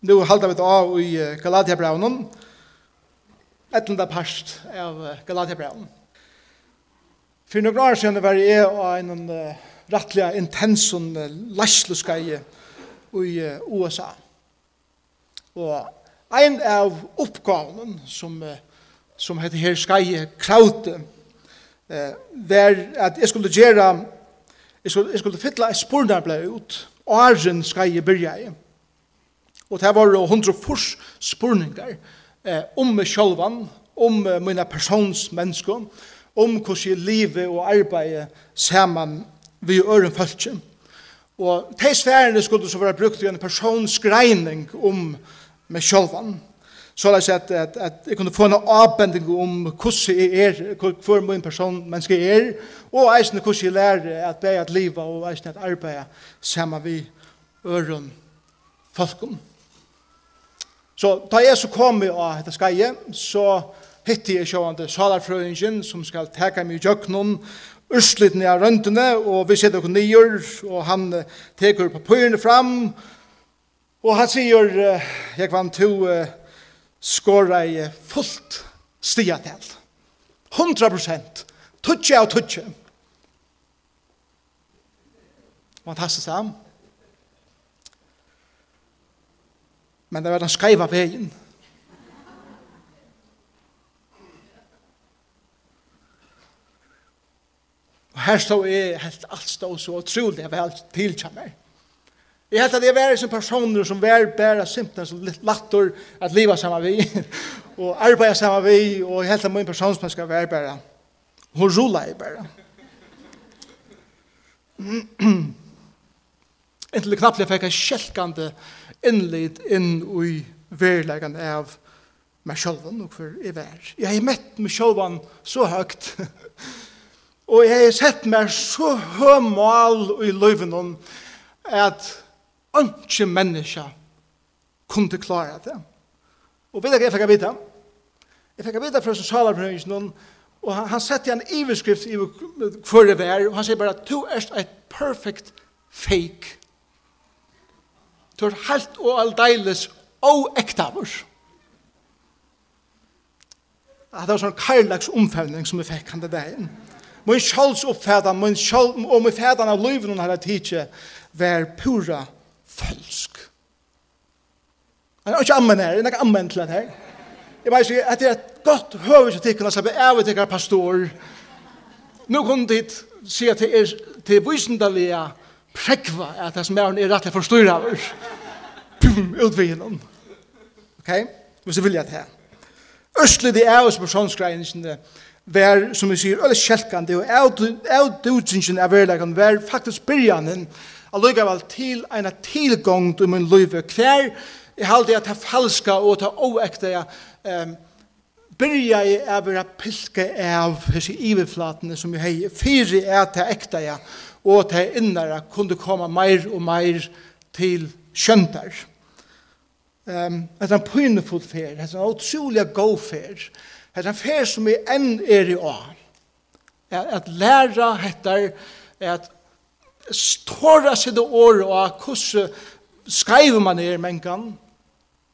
Nu halda vi av i Galatia-braunen, etlanda parst av Galatia-braunen. For noen år siden var jeg av en rettelig intensen lastleskeie i USA. Og en av oppgavene som, som heter her skeie kraute, var at jeg skulle gjøre, jeg skulle, jeg skulle fytle et spurnarblad ut, åren skeie byrjeie. Og det var hundre fors spurningar eh, om meg sjølvan, om eh, mine personsmennesker, om hvordan livet og arbeidet saman vi øren følge. Og de sværene skulle så være brukt i en personsgreining om meg sjølvan. Så la at, at, at jeg kunne få en avbending om hvordan jeg er, hvor min person menneske er, og eisen hvordan jeg lærer at be at livet og eisen at arbeide saman vi øren følge. Så da jeg så kom i av dette skeie, så hitti jeg sjående salarfrøyingen som skal teka meg i jøknen, urslitene av røntene, og vi sitter og nyer, og han teker papyrene fram, og han sier, jeg vant to skåra i fullt stiatel. 100 prosent. Tutsi av tutsi. Fantastisk sammen. Men det var den skeiva vegen. Og her stod jeg helt alt stod så utrolig vel til til meg. Jeg helt at jeg var som personer som var bare simpelthen som litt latter at livet sammen vi og arbeida sammen vi og jeg helt at min personsmann skal være bare hun rula jeg bare. Inntil knappt jeg fikk en kjelkande kjelkande innlit inn i verleggen av meg selv og for i vær. Jeg har mett meg selv så høgt, og jeg har sett meg så høymal i løyven at ikke mennesker kunne klare det. Og vet du hva jeg fikk å vite? Jeg fikk å vite fra sosialarbeidningen, og han, han sette en iverskrift i hvor det var, og han sier bare, du er et perfect fake Du er helt og aldeiles og ektaver. Det var sånn karlags omfevning som vi fikk han det der. Min sjåls oppfædan, min sjål, og min fædan av livet hun hadde tidsi, var pura falsk. Han er ikke ammen her, han er ikke ammen til han her. Jeg bare sier at det er et godt høver til tikkene, så jeg vet ikke pastor. Nå kunne dit si at det er til visendalige prekva at det som er er rettelig forstyrra over. Pum, utvegjen om. Ok? Hvis du vilja det her. Østlig det er hos personsgreiene vær, som vi sier, øyne kjelkande, og avdudsingen av verleggen vær faktisk byrjanen, allikevel til en tilgång til min løyve hver, jeg halde at det falska og det oekte, um, byrja i av å pilke av hese iveflatene som jeg hei, fyri er det ekte jeg, og at det innere kunne komme mer og mer til skjøntar. Um, det er en pynefull fer, det er en utrolig god fer, det er en fer som vi enn er i å. At læra heter, at ståra seg det året og hvordan skriver man er mennkene,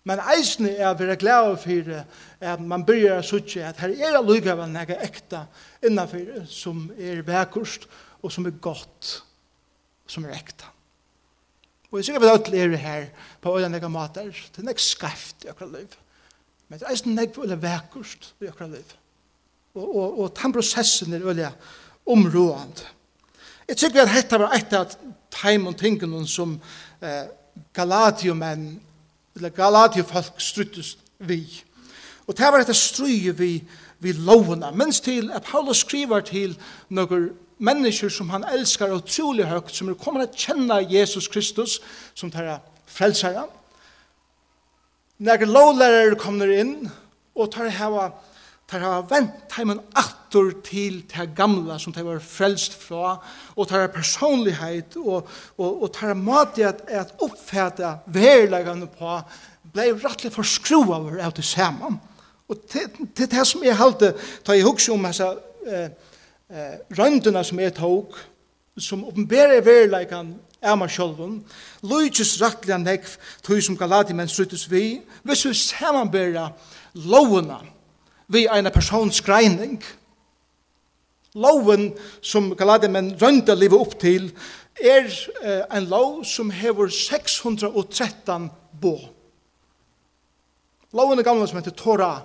men eisen er vi er glad for at man begynner å sitte at her er allikevel noe ekte innenfor som er vekkost, og og som er godt, og som er ekta. Og jeg sikker vi alle er her på øyne nekka mater, det er nek skreft i akkurat liv. Men det er eisen nek veldig vekkust i akkurat liv. Og, og, og den prosessen er veldig områdende. Jeg sikker at dette var et av teim og tingene som eh, Galatiumenn, eller Galatiofolk struttes vi. Og det var dette strøye vi, vi lovene, mens til at Paulus skriver til noen mennesker som han älskar otroligt högt som kommer att känna Jesus Kristus som tar frelsere. När lovlærere kommer in och tar hava tar hava vänt heimen attor til det gamla som de var frelst fra, og tar personlighet, og, og, og tar hava mat at, at oppfæta verlegene på, blei rettelig forskruaver av det samme. Og til, til det som jeg halte, ta i hugsa om, altså, eh, eh, røndene som jeg tok, som oppenberer verileikan er man sjolvun, lujtjes rattliga nekv, tog som galatimen struttes vi, hvis vi samanbera lovuna vi eina persons greining, loven som galatimen rønda livet opp til, er eh, en lov som hever 613 bo. Loven er gamla som heter Torah,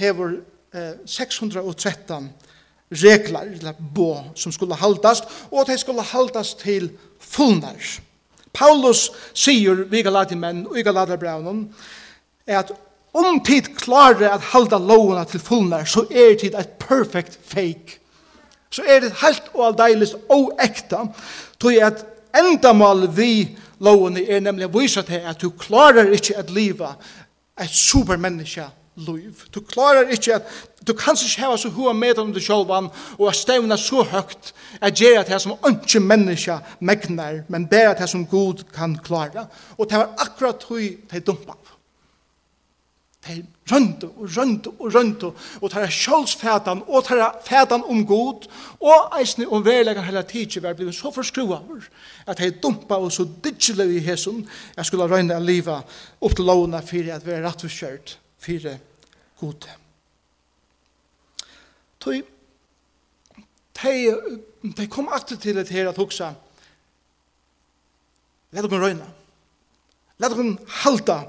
hever eh, 613 regler, eller bo, som skulle haltast, og de skulle haldas til fullnar. Paulus sier vi galatimenn og i galaterbraunen at om tid klarer at halda lovene til fullnar, så er tid et perfect fake. Så er det helt og aldeilist og ekta, tog at endamal vi lovene er nemlig å vise til at du klarer ikke at liva et supermenneske liv. Du klarar ikkje at du kanst ikkje hava så hua med om du sjálvan og at stevna så høgt at gjerra det som ønske menneska megnar, men bæra det som Gud kan klara. Og det var akkurat hui de dumpa. De røndu og røndu og røndu og det er sjálfsfætan og det er fætan om Gud og eisne om verlegan heller tidsi var blivit så forskrua at de dumpa og så digilevi i hesson jeg skulle røyna liva upp til lovna fyrir at vi er rattforskjørt, fire gode. Toi, de, kom alltid til et her at hoksa, let dere røyna, let dere halda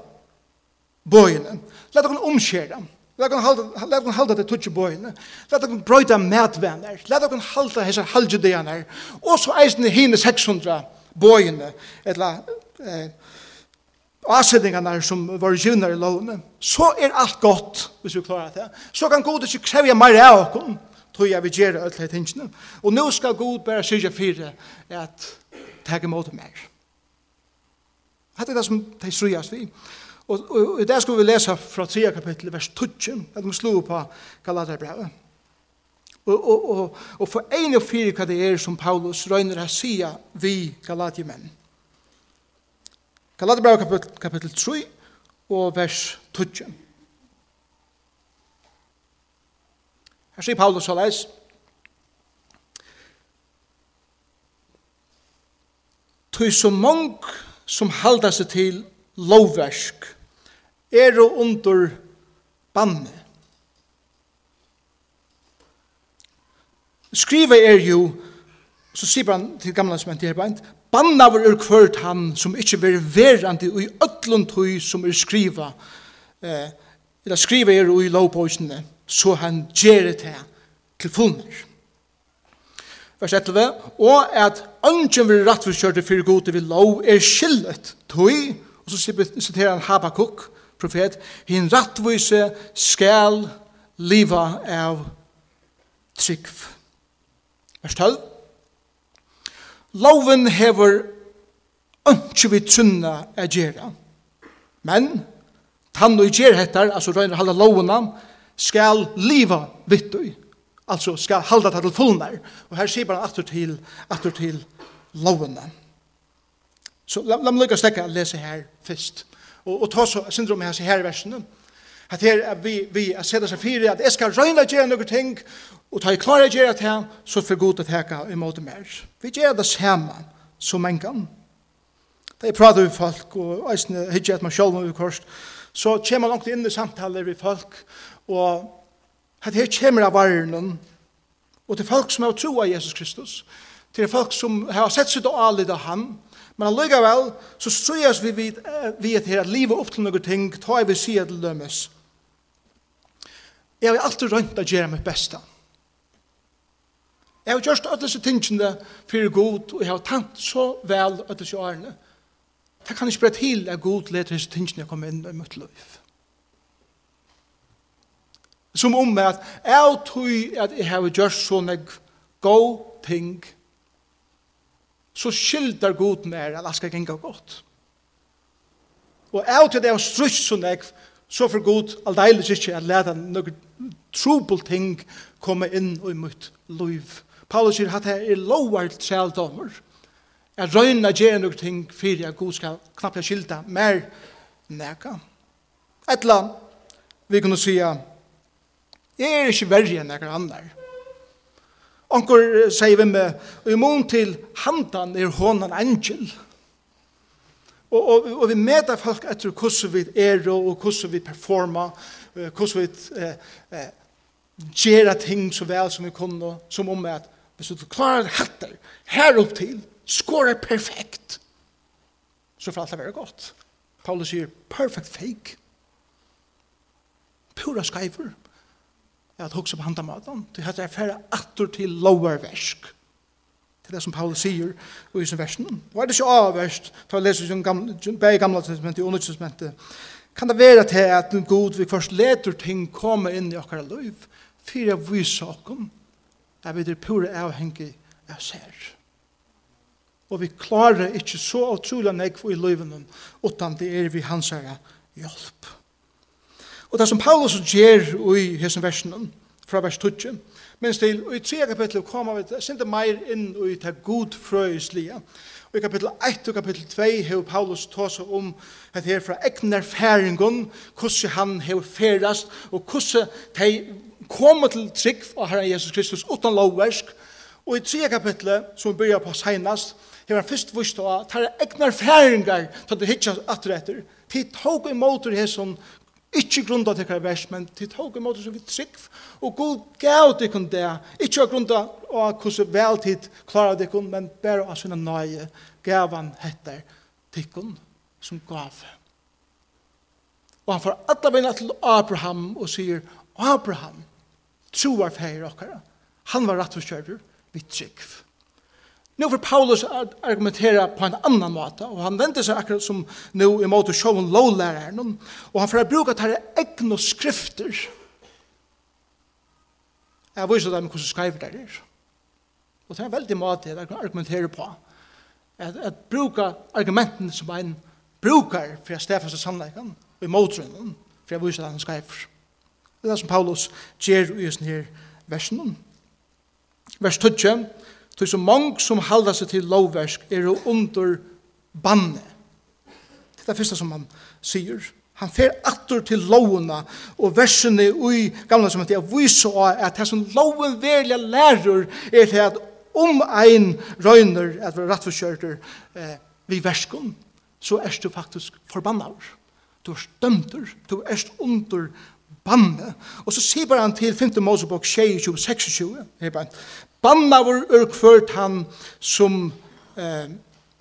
bøyene, let dere omskjera, let dere halda, let dere halda det tutsi bøyene, let dere brøyta medvenner, let dere halda hese halvdjedeene, og så eisne hine 600 bøyene, eller, eh, avsetningene som var givner i lovene, så er alt godt, hvis vi klarer det. Så kan Gud ikke kreve mer av oss, tog jeg vil gjøre alt det tingene. Og nå skal Gud bare sørge fire, at ta imot mer. Hette er det som de strøyes vi. Og, og, og det skal vi lese fra 3 kapittel, vers 12, at de slo på Galaterbrevet. Og, og, og, og for en og fire hva det er som Paulus røyner å si vi Galatiemenn. Galaterbrev kapitel, kapitel 3 og vers 12. Her sier Paulus såleis, Tøy så mong som halda seg til lovversk er og under banne. Skriva er jo, så sier han til gamla som hent her beint, bannaver ur kvart han som ikkje ver verandi i öllum tøy som er skriva eh, eller skriva er i lovpåsene så han gjer det til fullmer vers 11 og at ønsken vil rattforskjørte fyrir gode vil lov er skillet tøy og så siterer han Habakuk profet hin rattvise skal liva av trygg vers 12 Loven hever ønske vi trunna er gjerra. Men, tann og gjer hettar, altså røyner halda lovena, skal liva vittu, Altså skal halda det til fullnar. Og her sier han atur til, atur til lovena. Så la, la meg lukka stekka lese her fyrst. Og, og ta så syndrom her, her versene. At her er vi, vi er sett seg fire, at jeg skal røyna gjøre noen ting, og ta i klare gjøre til her, så får god til teka måte mer. Vi gjør det samme som en gang. Da jeg prater med folk, og jeg hittir at man sjálf med korset, så kommer man langt inn i samtaler med folk, og at her kommer av varnen, og til folk som har tro av Jesus Kristus, til folk som har sett sitt og alida han, Men allikevel, så strøyes vi vid, vid her at livet opp til noen ting, ta i vi si til lømmes. Jeg har alltid rønt å gjøre mitt beste. Jeg har gjort alle disse tingene for god, og jeg har tatt så vel alle disse årene. Det kan ikke bare til at god leder disse tingene jeg kommer inn i mitt liv. Som om at jeg tror at jeg har gjort sånne gode ting, så skyldar god mer at det skal gjenge godt. Og av til det er strutt så nekv, så for god aldeilig ikke at leta noen trobel ting komme inn i mitt liv. Paulus sier at det er lovar trældommer, at røyna gjerne noen ting for at god skal knappe skylda mer neka. Et eller annet, vi kunne si at jeg er ikke verre enn noen andre. Onkur sier vi med, og i mån til handan er honan angel. Og, og, og vi medar folk etter hvordan vi er og hvordan vi performa, hvordan vi eh, eh, gjør ting så vel som vi kunne, som om at hvis du klarer hatter her opp til, skårer perfekt, så får alt det være godt. Paulus sier, perfect fake. Pura skyver at hugsa på handamaten. Det er affæra attur til lower versk. Til det som Paulus sier i sin versen. Og er det ikke avverst, for jeg leser begge gamle testamentet og undertestamentet. Kan det være til at en god vi først leter ting komme inn i okkara liv, for jeg viser okkom, er vi der pure avhengig av sær. Og vi klarer ikke så utrolig nekv i livene, utan det er vi hans hjelp. Hjelp. Og det som Paulus gjør i hessen versen, fra vers 20, mens til i 3 kapittel kommer vi sinde meir inn i det godfrøyslige. Og i kapittel 1 og kapittel 2 har Paulus tås om at her fra egnar færingen, hvordan han har færast, og hvordan de kommer til trygg av Herren Jesus Kristus uten lovversk. Og i 3 kapittel, som vi byrjar på senast, har han først vist av at her egnar færingar, så det hittas atretter, til tog imot i hessen Ikke grunda til hver vers, men til tog imot som vi trygg, og god gav dikon det, ikke av grunda av hvordan veltid klarar dikon, men bare av sinne nøye gav han heter dikon som gav. Og han får alle veina til Abraham og sier, Abraham, troar feir okkara, han var rett og kjører, vi trygg. Nu får Paulus argumentera på en annan måte, og han vender seg akkurat som nu imot å sjåven lovlæreren, og han får bruka tar egne skrifter. Jeg viser dem hvordan skriver det er. Og det er en veldig måte jeg kan argumentere på. At, at bruka argumenten som en brukar for å stefa seg sannleikken, og imot runnen, for jeg viser dem skriver. Det er det som Paulus gjør i denne versen. Vers 12, Tog så mange som halda seg til lovversk er under banne. Det er det første som han sier. Han fer attur til lovuna og versene i gamla som heter viser at det som loven velja lærer er til at om ein røyner at vi rattforskjørter eh, vi verskun så er du faktisk forbannar. Du er stømter, du er under banne. Og så sier bare han til 5. Mosebok 26, 26, her bare banna vår kvørt han som eh,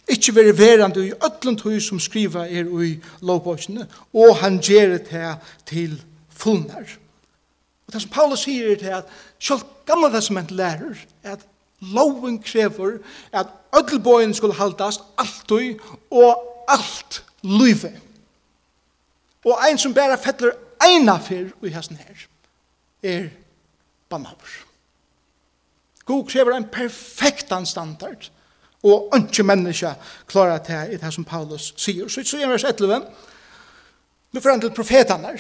ikkje veri verande i ötlund hui som skriva er ui lovbøkene, og han gjer det til fullnar. Og det som Paulus sier er det at sjálf gamla testament lærer at loven krever at ötlbøyen skulle haldast alltid og alt luive. Og ein som bæra fettler eina fyr ui hesten her er bannavur. God krever en perfektan standard, og ikke menneske klarar det i det som Paulus sier. Så så vers 11, Nå får han til profetene,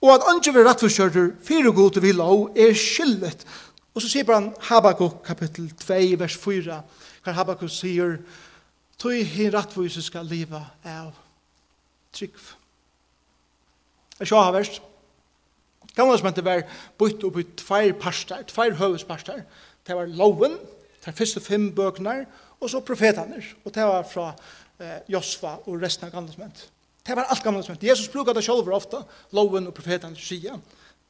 og at ikke vi rettforskjørter, fire god vi og er skyldet. Og så sier han Habakuk kapittel 2, vers 4, hver Habakuk sier, Tøy hin rettforskjørter skal liva av trygg. Jeg skal ha verst. Gamla som hette var bytt opp i tveir parster, tveir høvesparster. Det var loven, det første fem bøkene, og så profetene. Og det var fra eh, Josva og resten av gamla som hette. Det var alt gamla som hette. Jesus brukar det sjálfur ofta, loven og profetene sier.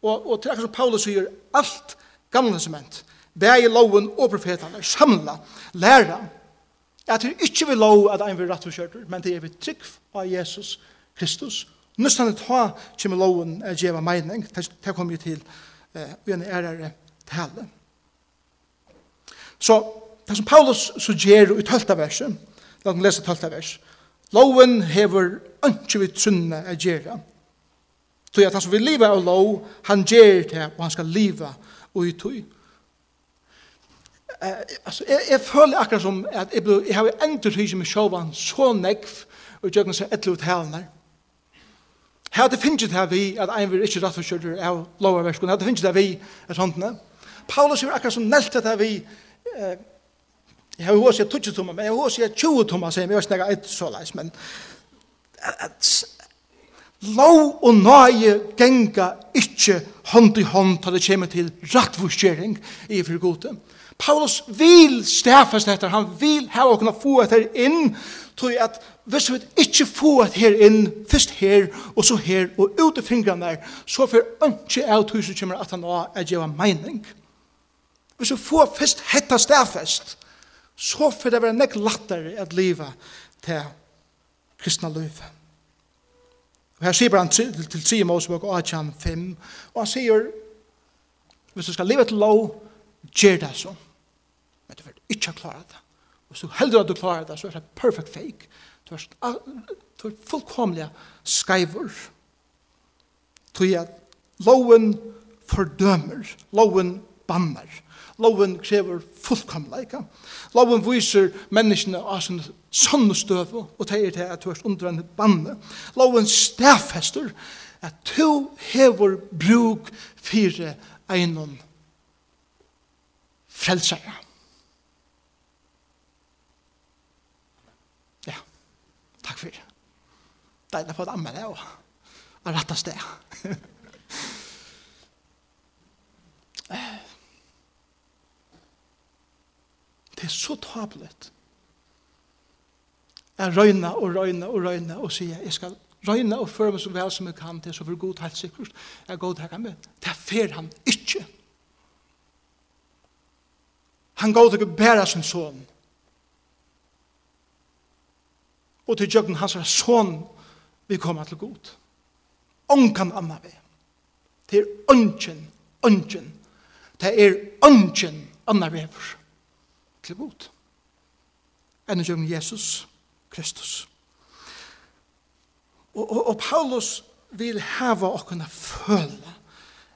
Og, og til akkurat som Paulus sier, alt gamla som hente, det er loven og profetene, samla, læra. at det ikke vil lov at ein vil rett og men det er vi trygg av Jesus Kristus Nustan ta kjem loven er djeva meining, det kom jo til uh, en ærere tale. Så det som Paulus suggerer i tølta verset, la oss lese tølta vers, loven hever ønske vi sunne er djeva. Så at han som vil liva av lov, han gjer det, og han skal liva og i tøy. Eh, altså, jeg, jeg føler akkurat som at jeg, ble, jeg har endur hyggje med sjåvan så nekv, og jeg gjør noe så etter uttalen her, Hade finnst det vi at ein vil ikke rett og kjører av lovaverskene. Hade finnst det vi at håndene. Paulus er akkurat som nelt at vi jeg har hos jeg 20 tommer, men jeg har hos jeg 20 tommer, sier jeg, jeg har snakker et så leis, men lov og nøye genga ikke hånd i hånd til det kommer til rattvurskjering i for gode. Paulus vil stafast etter, han vil ha å kunne få etter inn, tog at hvis vi ikke får et her inn, først her, og så her, og ut i fingrene der, så får ikke av tusen kommer at han har er gjøre mening. Hvis vi får først hette stafast, så får det være nek lattere at livet til kristna liv. Og her sier han til, til Simos Mosebok, 8, 5, og han sier, hvis du skal leve til lov, gjør det sånn ikke har klaret det. Og så heldur at du klarer det, så er det perfect fake. Du er, du er fullkomlig skyver. Du er loven fordømer, loven banner. Loven krever fullkomleika. Loven viser menneskene av sin sånne støv og teier til at du er under en banne. Loven stafester at du hever bruk fire einon frelsere. Takk for det. Deilig for at amme det også. Han rett av sted. det er så tablet. Jeg røyner og røyner og røyner og sier, jeg skal røyne og føre meg så vel som jeg kan til, så for god helt sikkert. Jeg går til ham. Det fer han ikke. Han går til å bære sin sånn. og til djøkken hans er son vi kommer til god. Ongan anna vi. Det er ongen, ongen. Det er ongen anna vi er til god. Enn djøkken Jesus Kristus. Og, og, og Paulus vil hava okkuna føle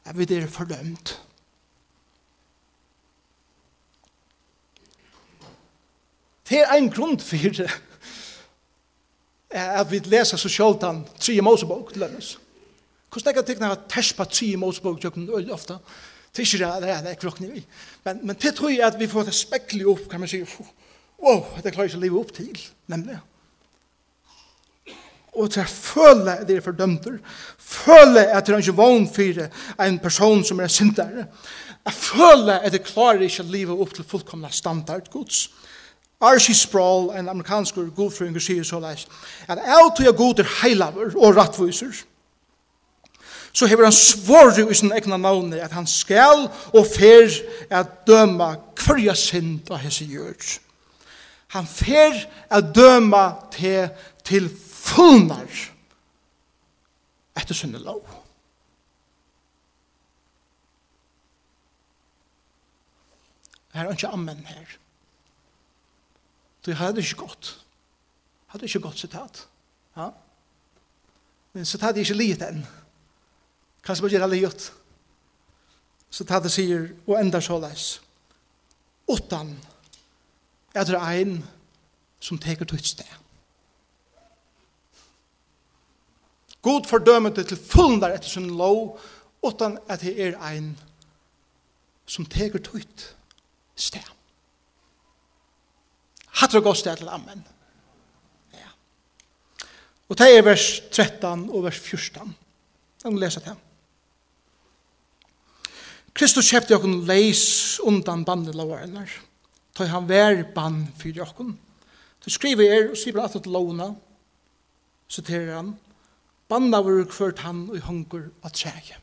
at vi er fordømt. Det er en grunn for det at vi leser så sjoldan tre Mosebok til lønnes. Hvordan jeg kan tekne at på tre Mosebok jøkken øyne ofta, det er ikke det, det er krokken i. Men, men det tror jeg at vi får det spekkelig opp, kan man si, wow, det klarer ikke å leve opp til, nemlig. Og til å føle at det er fordømter, føle at det er ikke vogn for en person som er sintere, at føle at det klarer ikke å leve opp til fullkomna standard gods, Archie Sproul, en amerikansk godfrøyng, sier så leis, at av tog jeg god er heilaver og rattviser, så hever han svårig i sin egna navne at han skal og fer at døma kvarja synd av hese gjør. Han fer at døma til, til fullnar etter sinne lov. Her er ikke ammen her. Det hadde ikke gått. Hadde ikke godt sitat. Ja? Men sitat er ikke livet enn. Kanskje bare gjør alle gjort. det sier, og enda så leis, «Utan er det ein som teker tøyt sted». God fordømmer det til fullen der etter sin lov, utan at det er ein som teker tøyt sted. Hatt det gått til Amen. Ja. Og det er vers 13 og vers 14. Jeg må lese det. Kristus kjøpte okken leis undan bandet lovarenar. Han vær band fyrir okken. Du skriver er, og sier at til låna, siterer han, banna var kvørt han og hungur og træge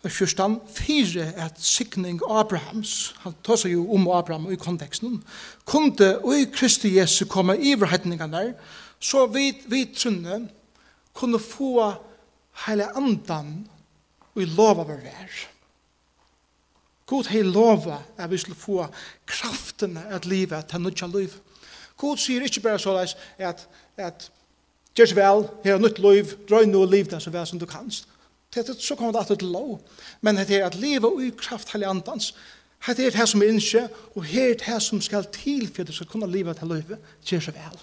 og kjørstam fire et sikning Abrahams, han tar seg jo om Abraham i konteksten, kunde og i Kristi Jesu komme iverhetningene der, så vi, vi trunne kunne få hele andan og i lova vår vær. God hei lova at vi skulle få kraftene at livet til nødja liv. God sier ikke bare så leis at, at Gjørs vel, her er nødt liv, drøy noe liv der så vel som du kanst. Det er så kommer det alltid til lov. Men det er at leve i kraft heilig andans. Det er det som er innskje, og her er det som skal til for at du skal kunne leve til løyve, gjør så vel,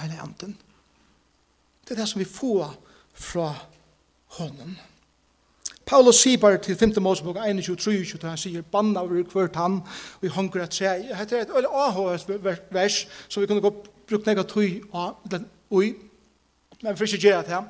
heilig anden. Det er det som vi får fra hånden. Paulus sier bare til 5. Mosebok 21-23, han sier, banna over hvert han, og vi hunker at tre». det er et øyne avhåret vers, som vi kunne gå brukt nega tøy av, og i, men for ikke gjøre det her,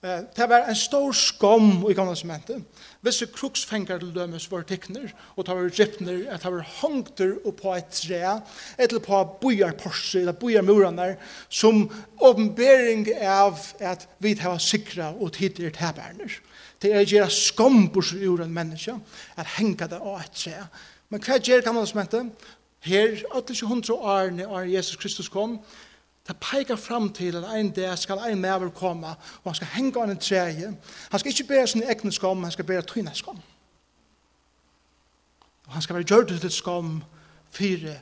Det var en stor skam i gamla sementen. Visse kruksfengar til dømes var tikkner, og det var ripner, at det var hongter på et tre, eller på bojarporser, eller bojarmuraner, som åpenbering av at vi tar sikra og tider taberner. Det er gjerra skombors ur en menneske, at henga det av et tre. Men hva gjer gamla sementen? Her, 800 år av Jesus Kristus kom, Det peikar fram til at ein dag skal ein maver komme, og han skal henge an en treje. Han skal ikke bære sin egen skam, han skal bære tøyne skam. Og han skal være gjørt til skam fire,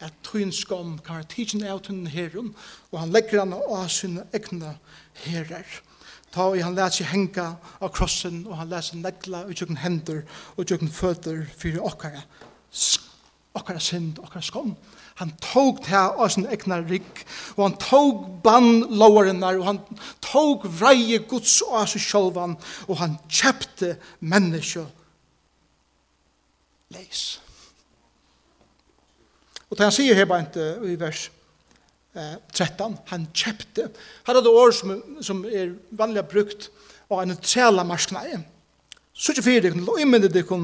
at tøyne skam kan være tidsen av tøyne herren, og han legger han av sin egne herrer. Ta og han lærer seg henge av krossen, og han lærer seg negla og tjøkken hender og tjøkken føtter fyrir okkara, okkara synd, okkara skam. Han tog det av sin egna rygg, og han tog bann loverne, og han tog vreie Guds av seg sjolvan, og han kjøpte menneske leis. Og det han sier her bare ikke i vers eh, 13, han kjøpte. Her er det år som, som er vanlig brukt av en tjela marsknei. Så ikke fyrir dere, og imenne dere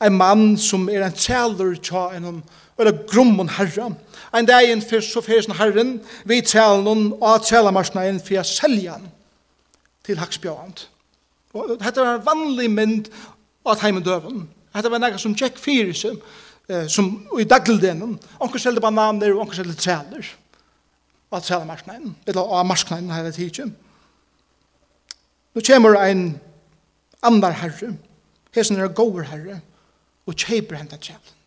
en mann som er en tjeler tja en være grommen herre. Ein dag en fyrst så fyrst herren, vi tjelen og av tjelamarsna en for seljan til haksbjørn. Og dette var en vanlig mynd av heimen døven. Dette var nekka som Jack Fyrisen, eh, som i dagligdelen, onker selde bananer og onker selde tjeler av tjælemarskene, eller av marskene hele tiden. Nå kommer ein andar herre, hesen er gover herre, og kjeper henta tjælen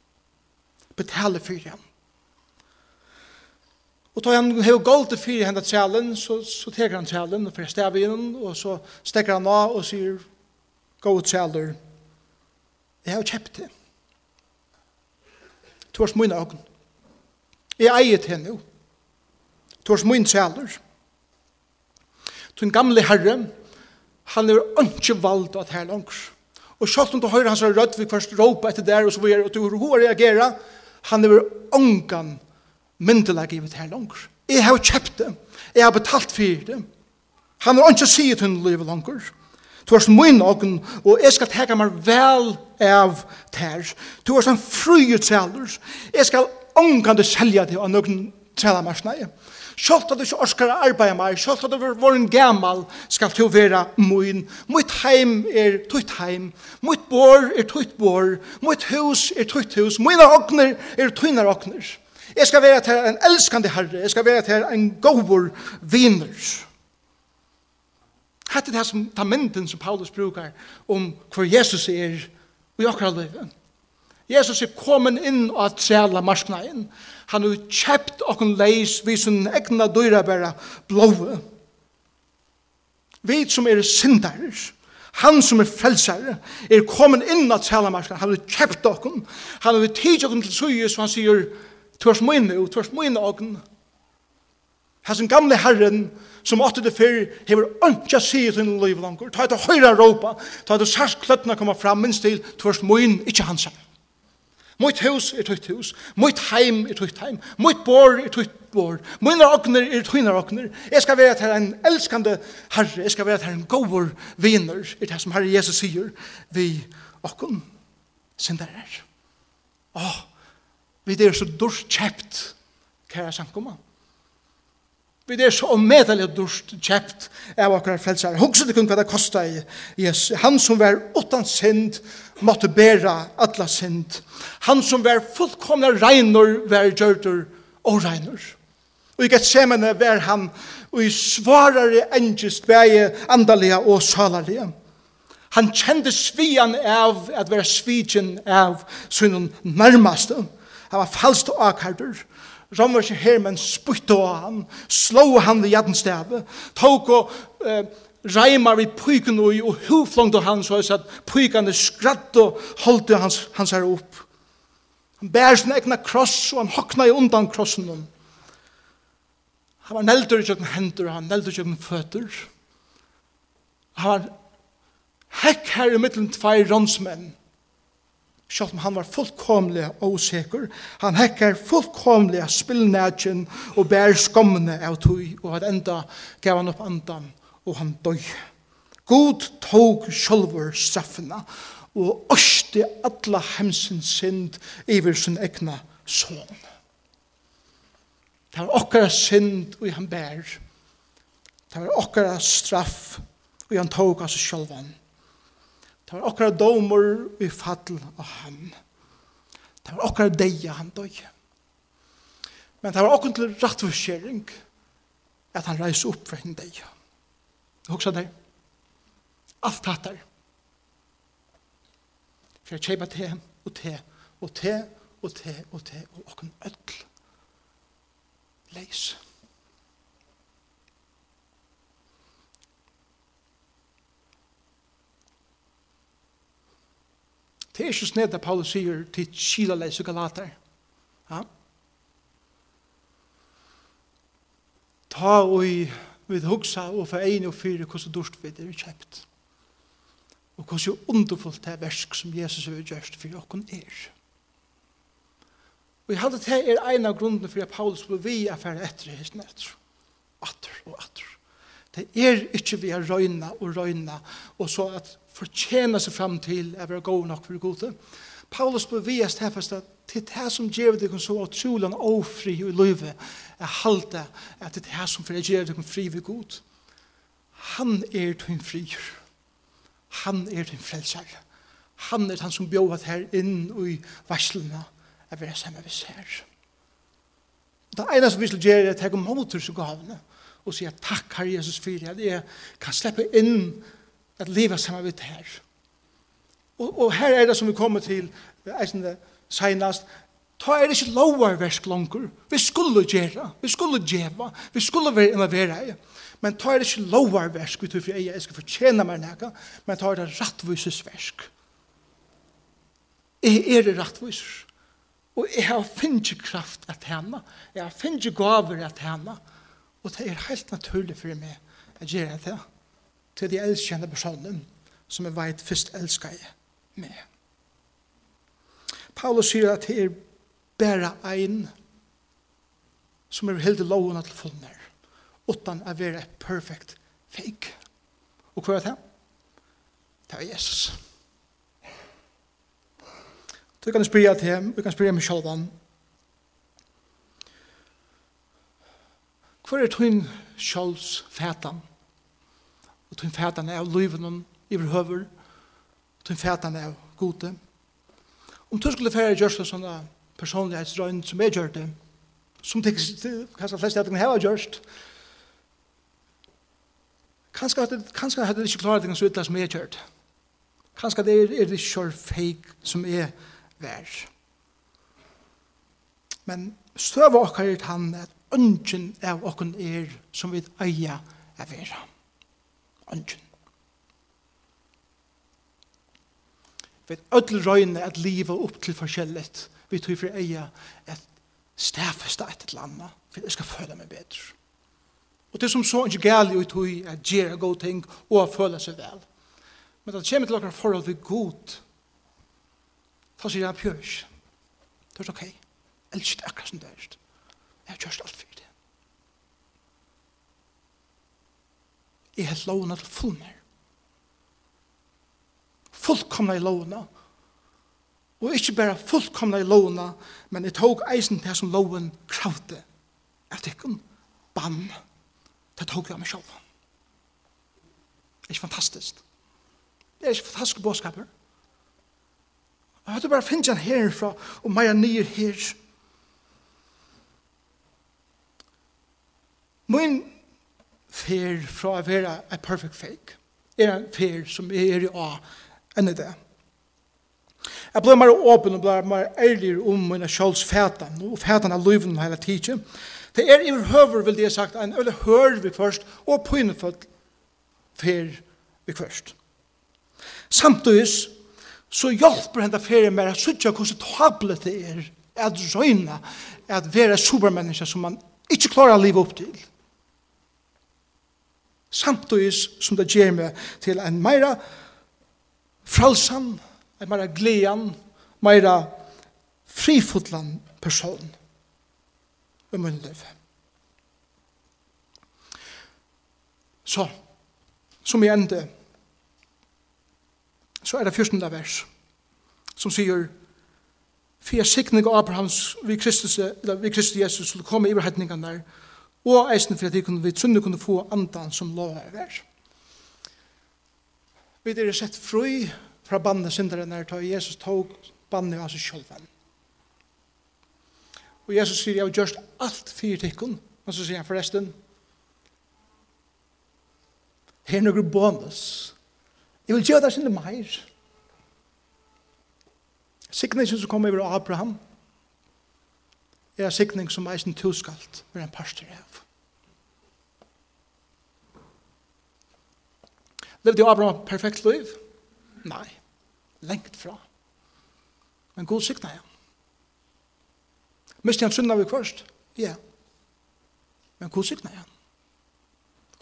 betale for ham. Og da han har gått til fire hendet tjelen, så, så teker han tjelen og først stav inn, og så stekker han av og sier, gå ut tjeler, jeg har kjøpt det. Tvers mine øyne. Jeg eier til henne jo. Mine tjeler. Gamle herre, han er ikke valgt at her langs. Og sjalt om du hører hans rødt, vi først råpa etter der, og så videre, og du har reageret, han er ångan myndelag i mitt her langer. Jeg har kjøpt det. Jeg har betalt for det. Han har ikke sier til henne livet langer. Du er som min åken, og jeg skal teka meg vel av ter. Du er som frye tæler. Jeg skal ångan det selja det av noen tælermarsnei. Sjalt at du ikke orskar å arbeide meg, sjalt at du var en gammal, skal du være min. Mitt heim er tutt heim, mitt bor er tutt bor, mitt hus er tutt hus, mine okner er tunnar okner. Jeg skal være til en elskande herre, jeg skal være til en govor viner. Hette det her som tar mynden som Paulus brukar om hvor Jesus er i akkurat livet. Jesus er kommet inn og at sæla marsknaen. Han har kjøpt okken leis vi som egna døyra bæra blåve. Vi som er syndarer, han som er frelsare, er kommet inn at salamarskene, han har kjøpt okken, han har tidsj okken til suje, så han sier, tvers mine, og tvers mine okken. Her som gamle herren, som åtte det før, hever ønska sige til en liv langer, ta et høyra råpa, ta et sars kløttene kommer fram, minst til tvers mine, ikke hans herre. Mitt hus er tøyt hus. Mitt heim er tøyt heim. Mitt bor er tøyt bor. Mine okner er tøyne okner. Jeg skal være til en elskande herre. Jeg skal være til en gåvor viner. Det er det som Herre Jesus sier. Vi okken er. Åh, vi er så dårst kjept, kjære samkommet. Vi er så omedelig durst kjept av akkurat frelsere. Hugsa det kun hva det kostet i Jesus. Han som var utan synd, måtte bæra atla synd. Han som var fullkomna reinor, var gjørtur og regnor. Og i Gethsemane var han, og i svarare engest bæge andalega og salalega. Han kjente svian av at være svidjen av sunnen nærmaste. Han var falskt og akkardur romerske hermen spytte av han, slå han ved jadnstave, tok og eh, reimar vi pyken og, og huflongte han så at pykene skratt og holdt hans, hans her opp. Han bærer sin egna kross og han hokna i undan krossen hon. Han var neldur i kjøkken hender og han neldur i kjøkken føtter. Han var hekk her i middelen tvei rånsmenn Sjalt om han var fullkomlig åsikker, han hekker fullkomlig spillnætjen og bær skommene av tog, og at enda gav han opp andan, og han døg. God tog sjølver straffene, og ørste alla hemsens synd iver sin egna son. Det var okkara synd og han bær. Det var okkara straff og han tog av seg sjølvan. Det var okkara domer i fall av han. Det var okkara deia han døy. Men det var okkara til rettforskjering at han reis opp for henne deia. Hoksa deg. Alt tatt der. For jeg kjeipa te og te og te og te og te og okkara ødel. leis. Leis. Det er ikke sånn at Paulus sier til Kila leis og galater. Ja? Ta og vi hugsa og for ein og fyre hvordan dorsk vi er kjøpt. Og hvordan er underfullt det versk som Jesus har gjørst for okken er. Og jeg hadde det er en av grunnene for at Paulus ble vi affære etter hesten etter. Atter og atter. Det er ikke vi har røyna og røyna, og så at fortjene seg fram til at vi god nok for gode. Paulus ble vi er stedfestet til det som gjør deg så utrolig og ofri i livet, er halte at det er det som gjør deg fri ved god. Han er din frier. Han er din frelser. Han er han som bjøvet her inn i varslene at vi er sammen med oss. Det ene som vi skal gjøre er å ta mot oss så gavene og sier takk, Herre Jesus, for at jeg kan slippe inn at livet sammen med her. Og, og her er det som vi kommer til, eisende senast, ta er det ikke lovarversk langer. Vi skulle gjøre, vi skulle gjøre, vi skulle være involvera i. Men ta er det ikke lovarversk, vi tror for jeg, jeg skal fortjene meg nægge, men ta er det rattvusesversk. Jeg er det rattvuser. Og jeg har finnet kraft at henne. Jeg har finnet gaver at henne. Og Og det er helt naturlig for meg at gjøre det til de elskjende personen som jeg vet først elsker jeg med. Paulus sier at det er bare en som er helt lovende til fullner, utan å være et perfekt fake. Og hva er det? Det er Jesus. Du kan spørre til ham, du kan spørre meg selv om Hvor er tøyn sjåls fætan? Og tøyn fætan er av løyven og Tøyn fætan er av gode. Om du skulle fære gjørst av sånne personlighetsrøyn som jeg gjør det, som det kanskje flest jeg har gjørst, kanskje hadde det ikke klart det så ytla som jeg gjør det. Kanskje det er, er det ikke feik som er vær. Men støv okkar er han at ønsken av okken er som vi eier av vera. Ønsken. Vi ødel røyne at livet opp til forskjellet. Vi tror for eier at stafesta et eller annet, for jeg skal føle meg bedre. Og det er som så ikke gærlig ut i at gjøre gode ting og å føle seg vel. Men det kommer til dere forhold til god. Ta sier jeg pjørs. Det er ok. Elsk akkurat som det er. Jeg har kjørst alt for det. Jeg har lovene til fullmer. Fullkomna i lovene. Og ikke bare fullkomna i lovene, men jeg tok eisen til som loven kravde. Jeg tok en bann. Det tok jeg meg selv. Det er ikke fantastisk. Det er ikke fantastisk bådskaper. Jeg hadde bare finnet han herfra, og meg er nye herfra. Min fer fra å være a perfect fake er en fer som er i A enn det. Jeg ble mer åpen og ble mer ærlig om mine kjøls fætan og fætan av løyven hele tiden. Det er i høver, vil jeg sagt, en øyne hør vi først og pynefødt fer vi først. Samtidig så hjelper henne ferie med å sitte hvordan tablet det er at røyne at være supermenneske som man ikke klarer å leve opp til samtidig som det gjør meg til en meira fralsan, en meira glean, meira frifotlan person i min liv. Så, som i ende, så er det fyrstende vers, som sier, for jeg sikning av Abrahams vi Kristus, eller vi Kristus Jesus, skulle komme i overhetningene der, og eisen for at vi, kunne, vi trunne kunne få andan som lov er vær. Vi er sett fri fra bandet synderen når ta Jesus tog bandet av seg selv. Og Jesus sier, jeg har gjort alt fire tikkun, og så sier han forresten, her er noen bonus, jeg vil gjøre det sinne meir. Signation som kom over Abraham, er sikning som eisen tuskalt med en pastor av. Levde Abraham perfekt liv? Nei, lengt fra. Men god sikna ja. Mist han synda vi først? Ja. Men god sikna ja.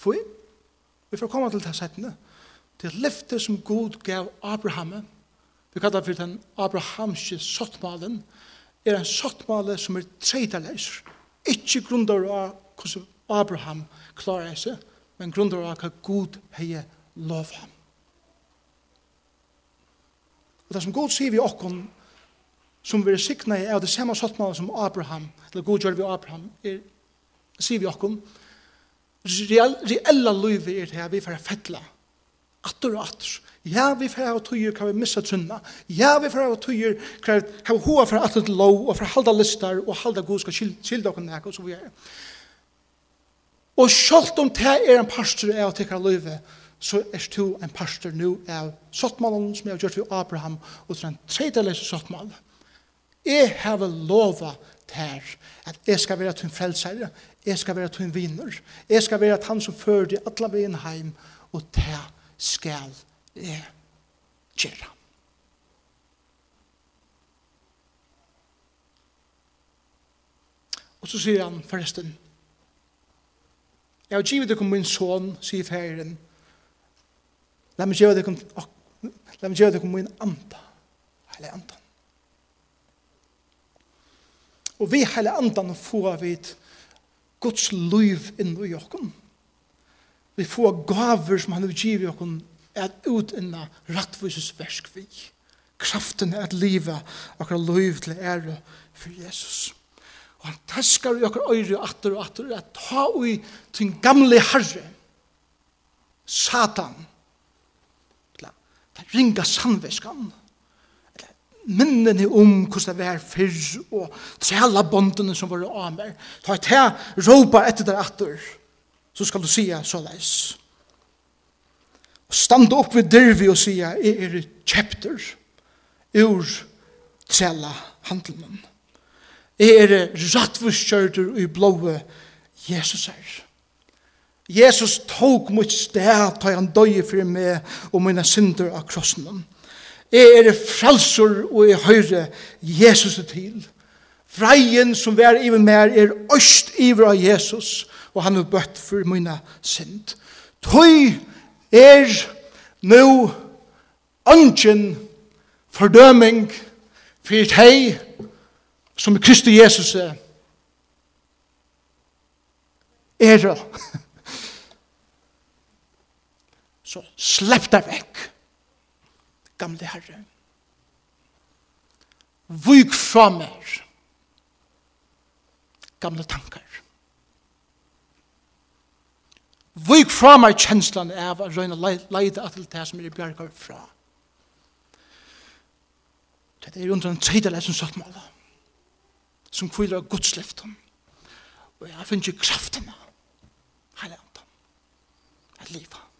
Hvor? Vi får komme til det settende. Det lyfte som god gav Abraham. Vi kallar for den abrahamske sottmalen. Abraham er en sattmale som er treidaleis. Ikke grunder av hvordan Abraham klarer seg, men grunder av hva Gud heie lov ham. Og det som Gud sier vi okkon, som vi er sikna i, er det samme sattmale som Abraham, eller Gud gjør vi Abraham, er, sier vi okkon, reella løyve er det her vi får fettla, atter og atter, Ja, vi får ha tøyer kan vi missa trunna. Ja, vi får ha tøyer kan vi ha hoa for alt til lov og for halda listar og halda god skal skilda okken nek og så vi er. Og sjalt om det er en pastor er tikkara løyve, så er du en pastor nu av sottmalen som jeg har gjort vi Abraham og til en tredjelese sottmal. Jeg har lova her at jeg skal være til en frelsere, jeg skal være til en viner, jeg skal være til han som fører de alle veien heim og det skal eh, gjøre. Og så sier han forresten, jeg har givet dere min son, sier ferien, la meg gjøre kom la meg gjøre kom min anta, hele antan. Og vi hele antan får vi et Guds liv inn i okken. Vi får gaver som han har givet okken at utinna rattvises versk vi. Kraften at liva okkar loiv til ære for Jesus. Og han teskar i okkar øyre atter og atter at ta ui til en gamle herre, Satan, til ringa samveskan, minnene om hvordan det var fyrr, og trela bondene som var av meg. Ta et her, råpa etter der atter, så skal du sija så leis. Stand standa opp ved dervi og sier, jeg er kjepter ur trela handelen. Jeg er rattvuskjørter i blåe Jesus er. Jesus tok mot sted, ta han døye for meg og mine synder av krossen. Jeg er frelsor og jeg høyre Jesus til. Freien som vær i mer er øst iver av Jesus, og han er bøtt for mine synd. Tøy er nu ønsken fordøming for hei som er Kristi Jesus er det. Så slepp deg vekk, gamle herre. Vyk fra meg, gamle tankar. Vik fra meg kjenslan av å røyne leide at det som er bjergar fra. Det er under en tredje tidelig som søttmåla, som kviler av gudsliften. Og jeg finner ikke kraften av heilandan, Et livet.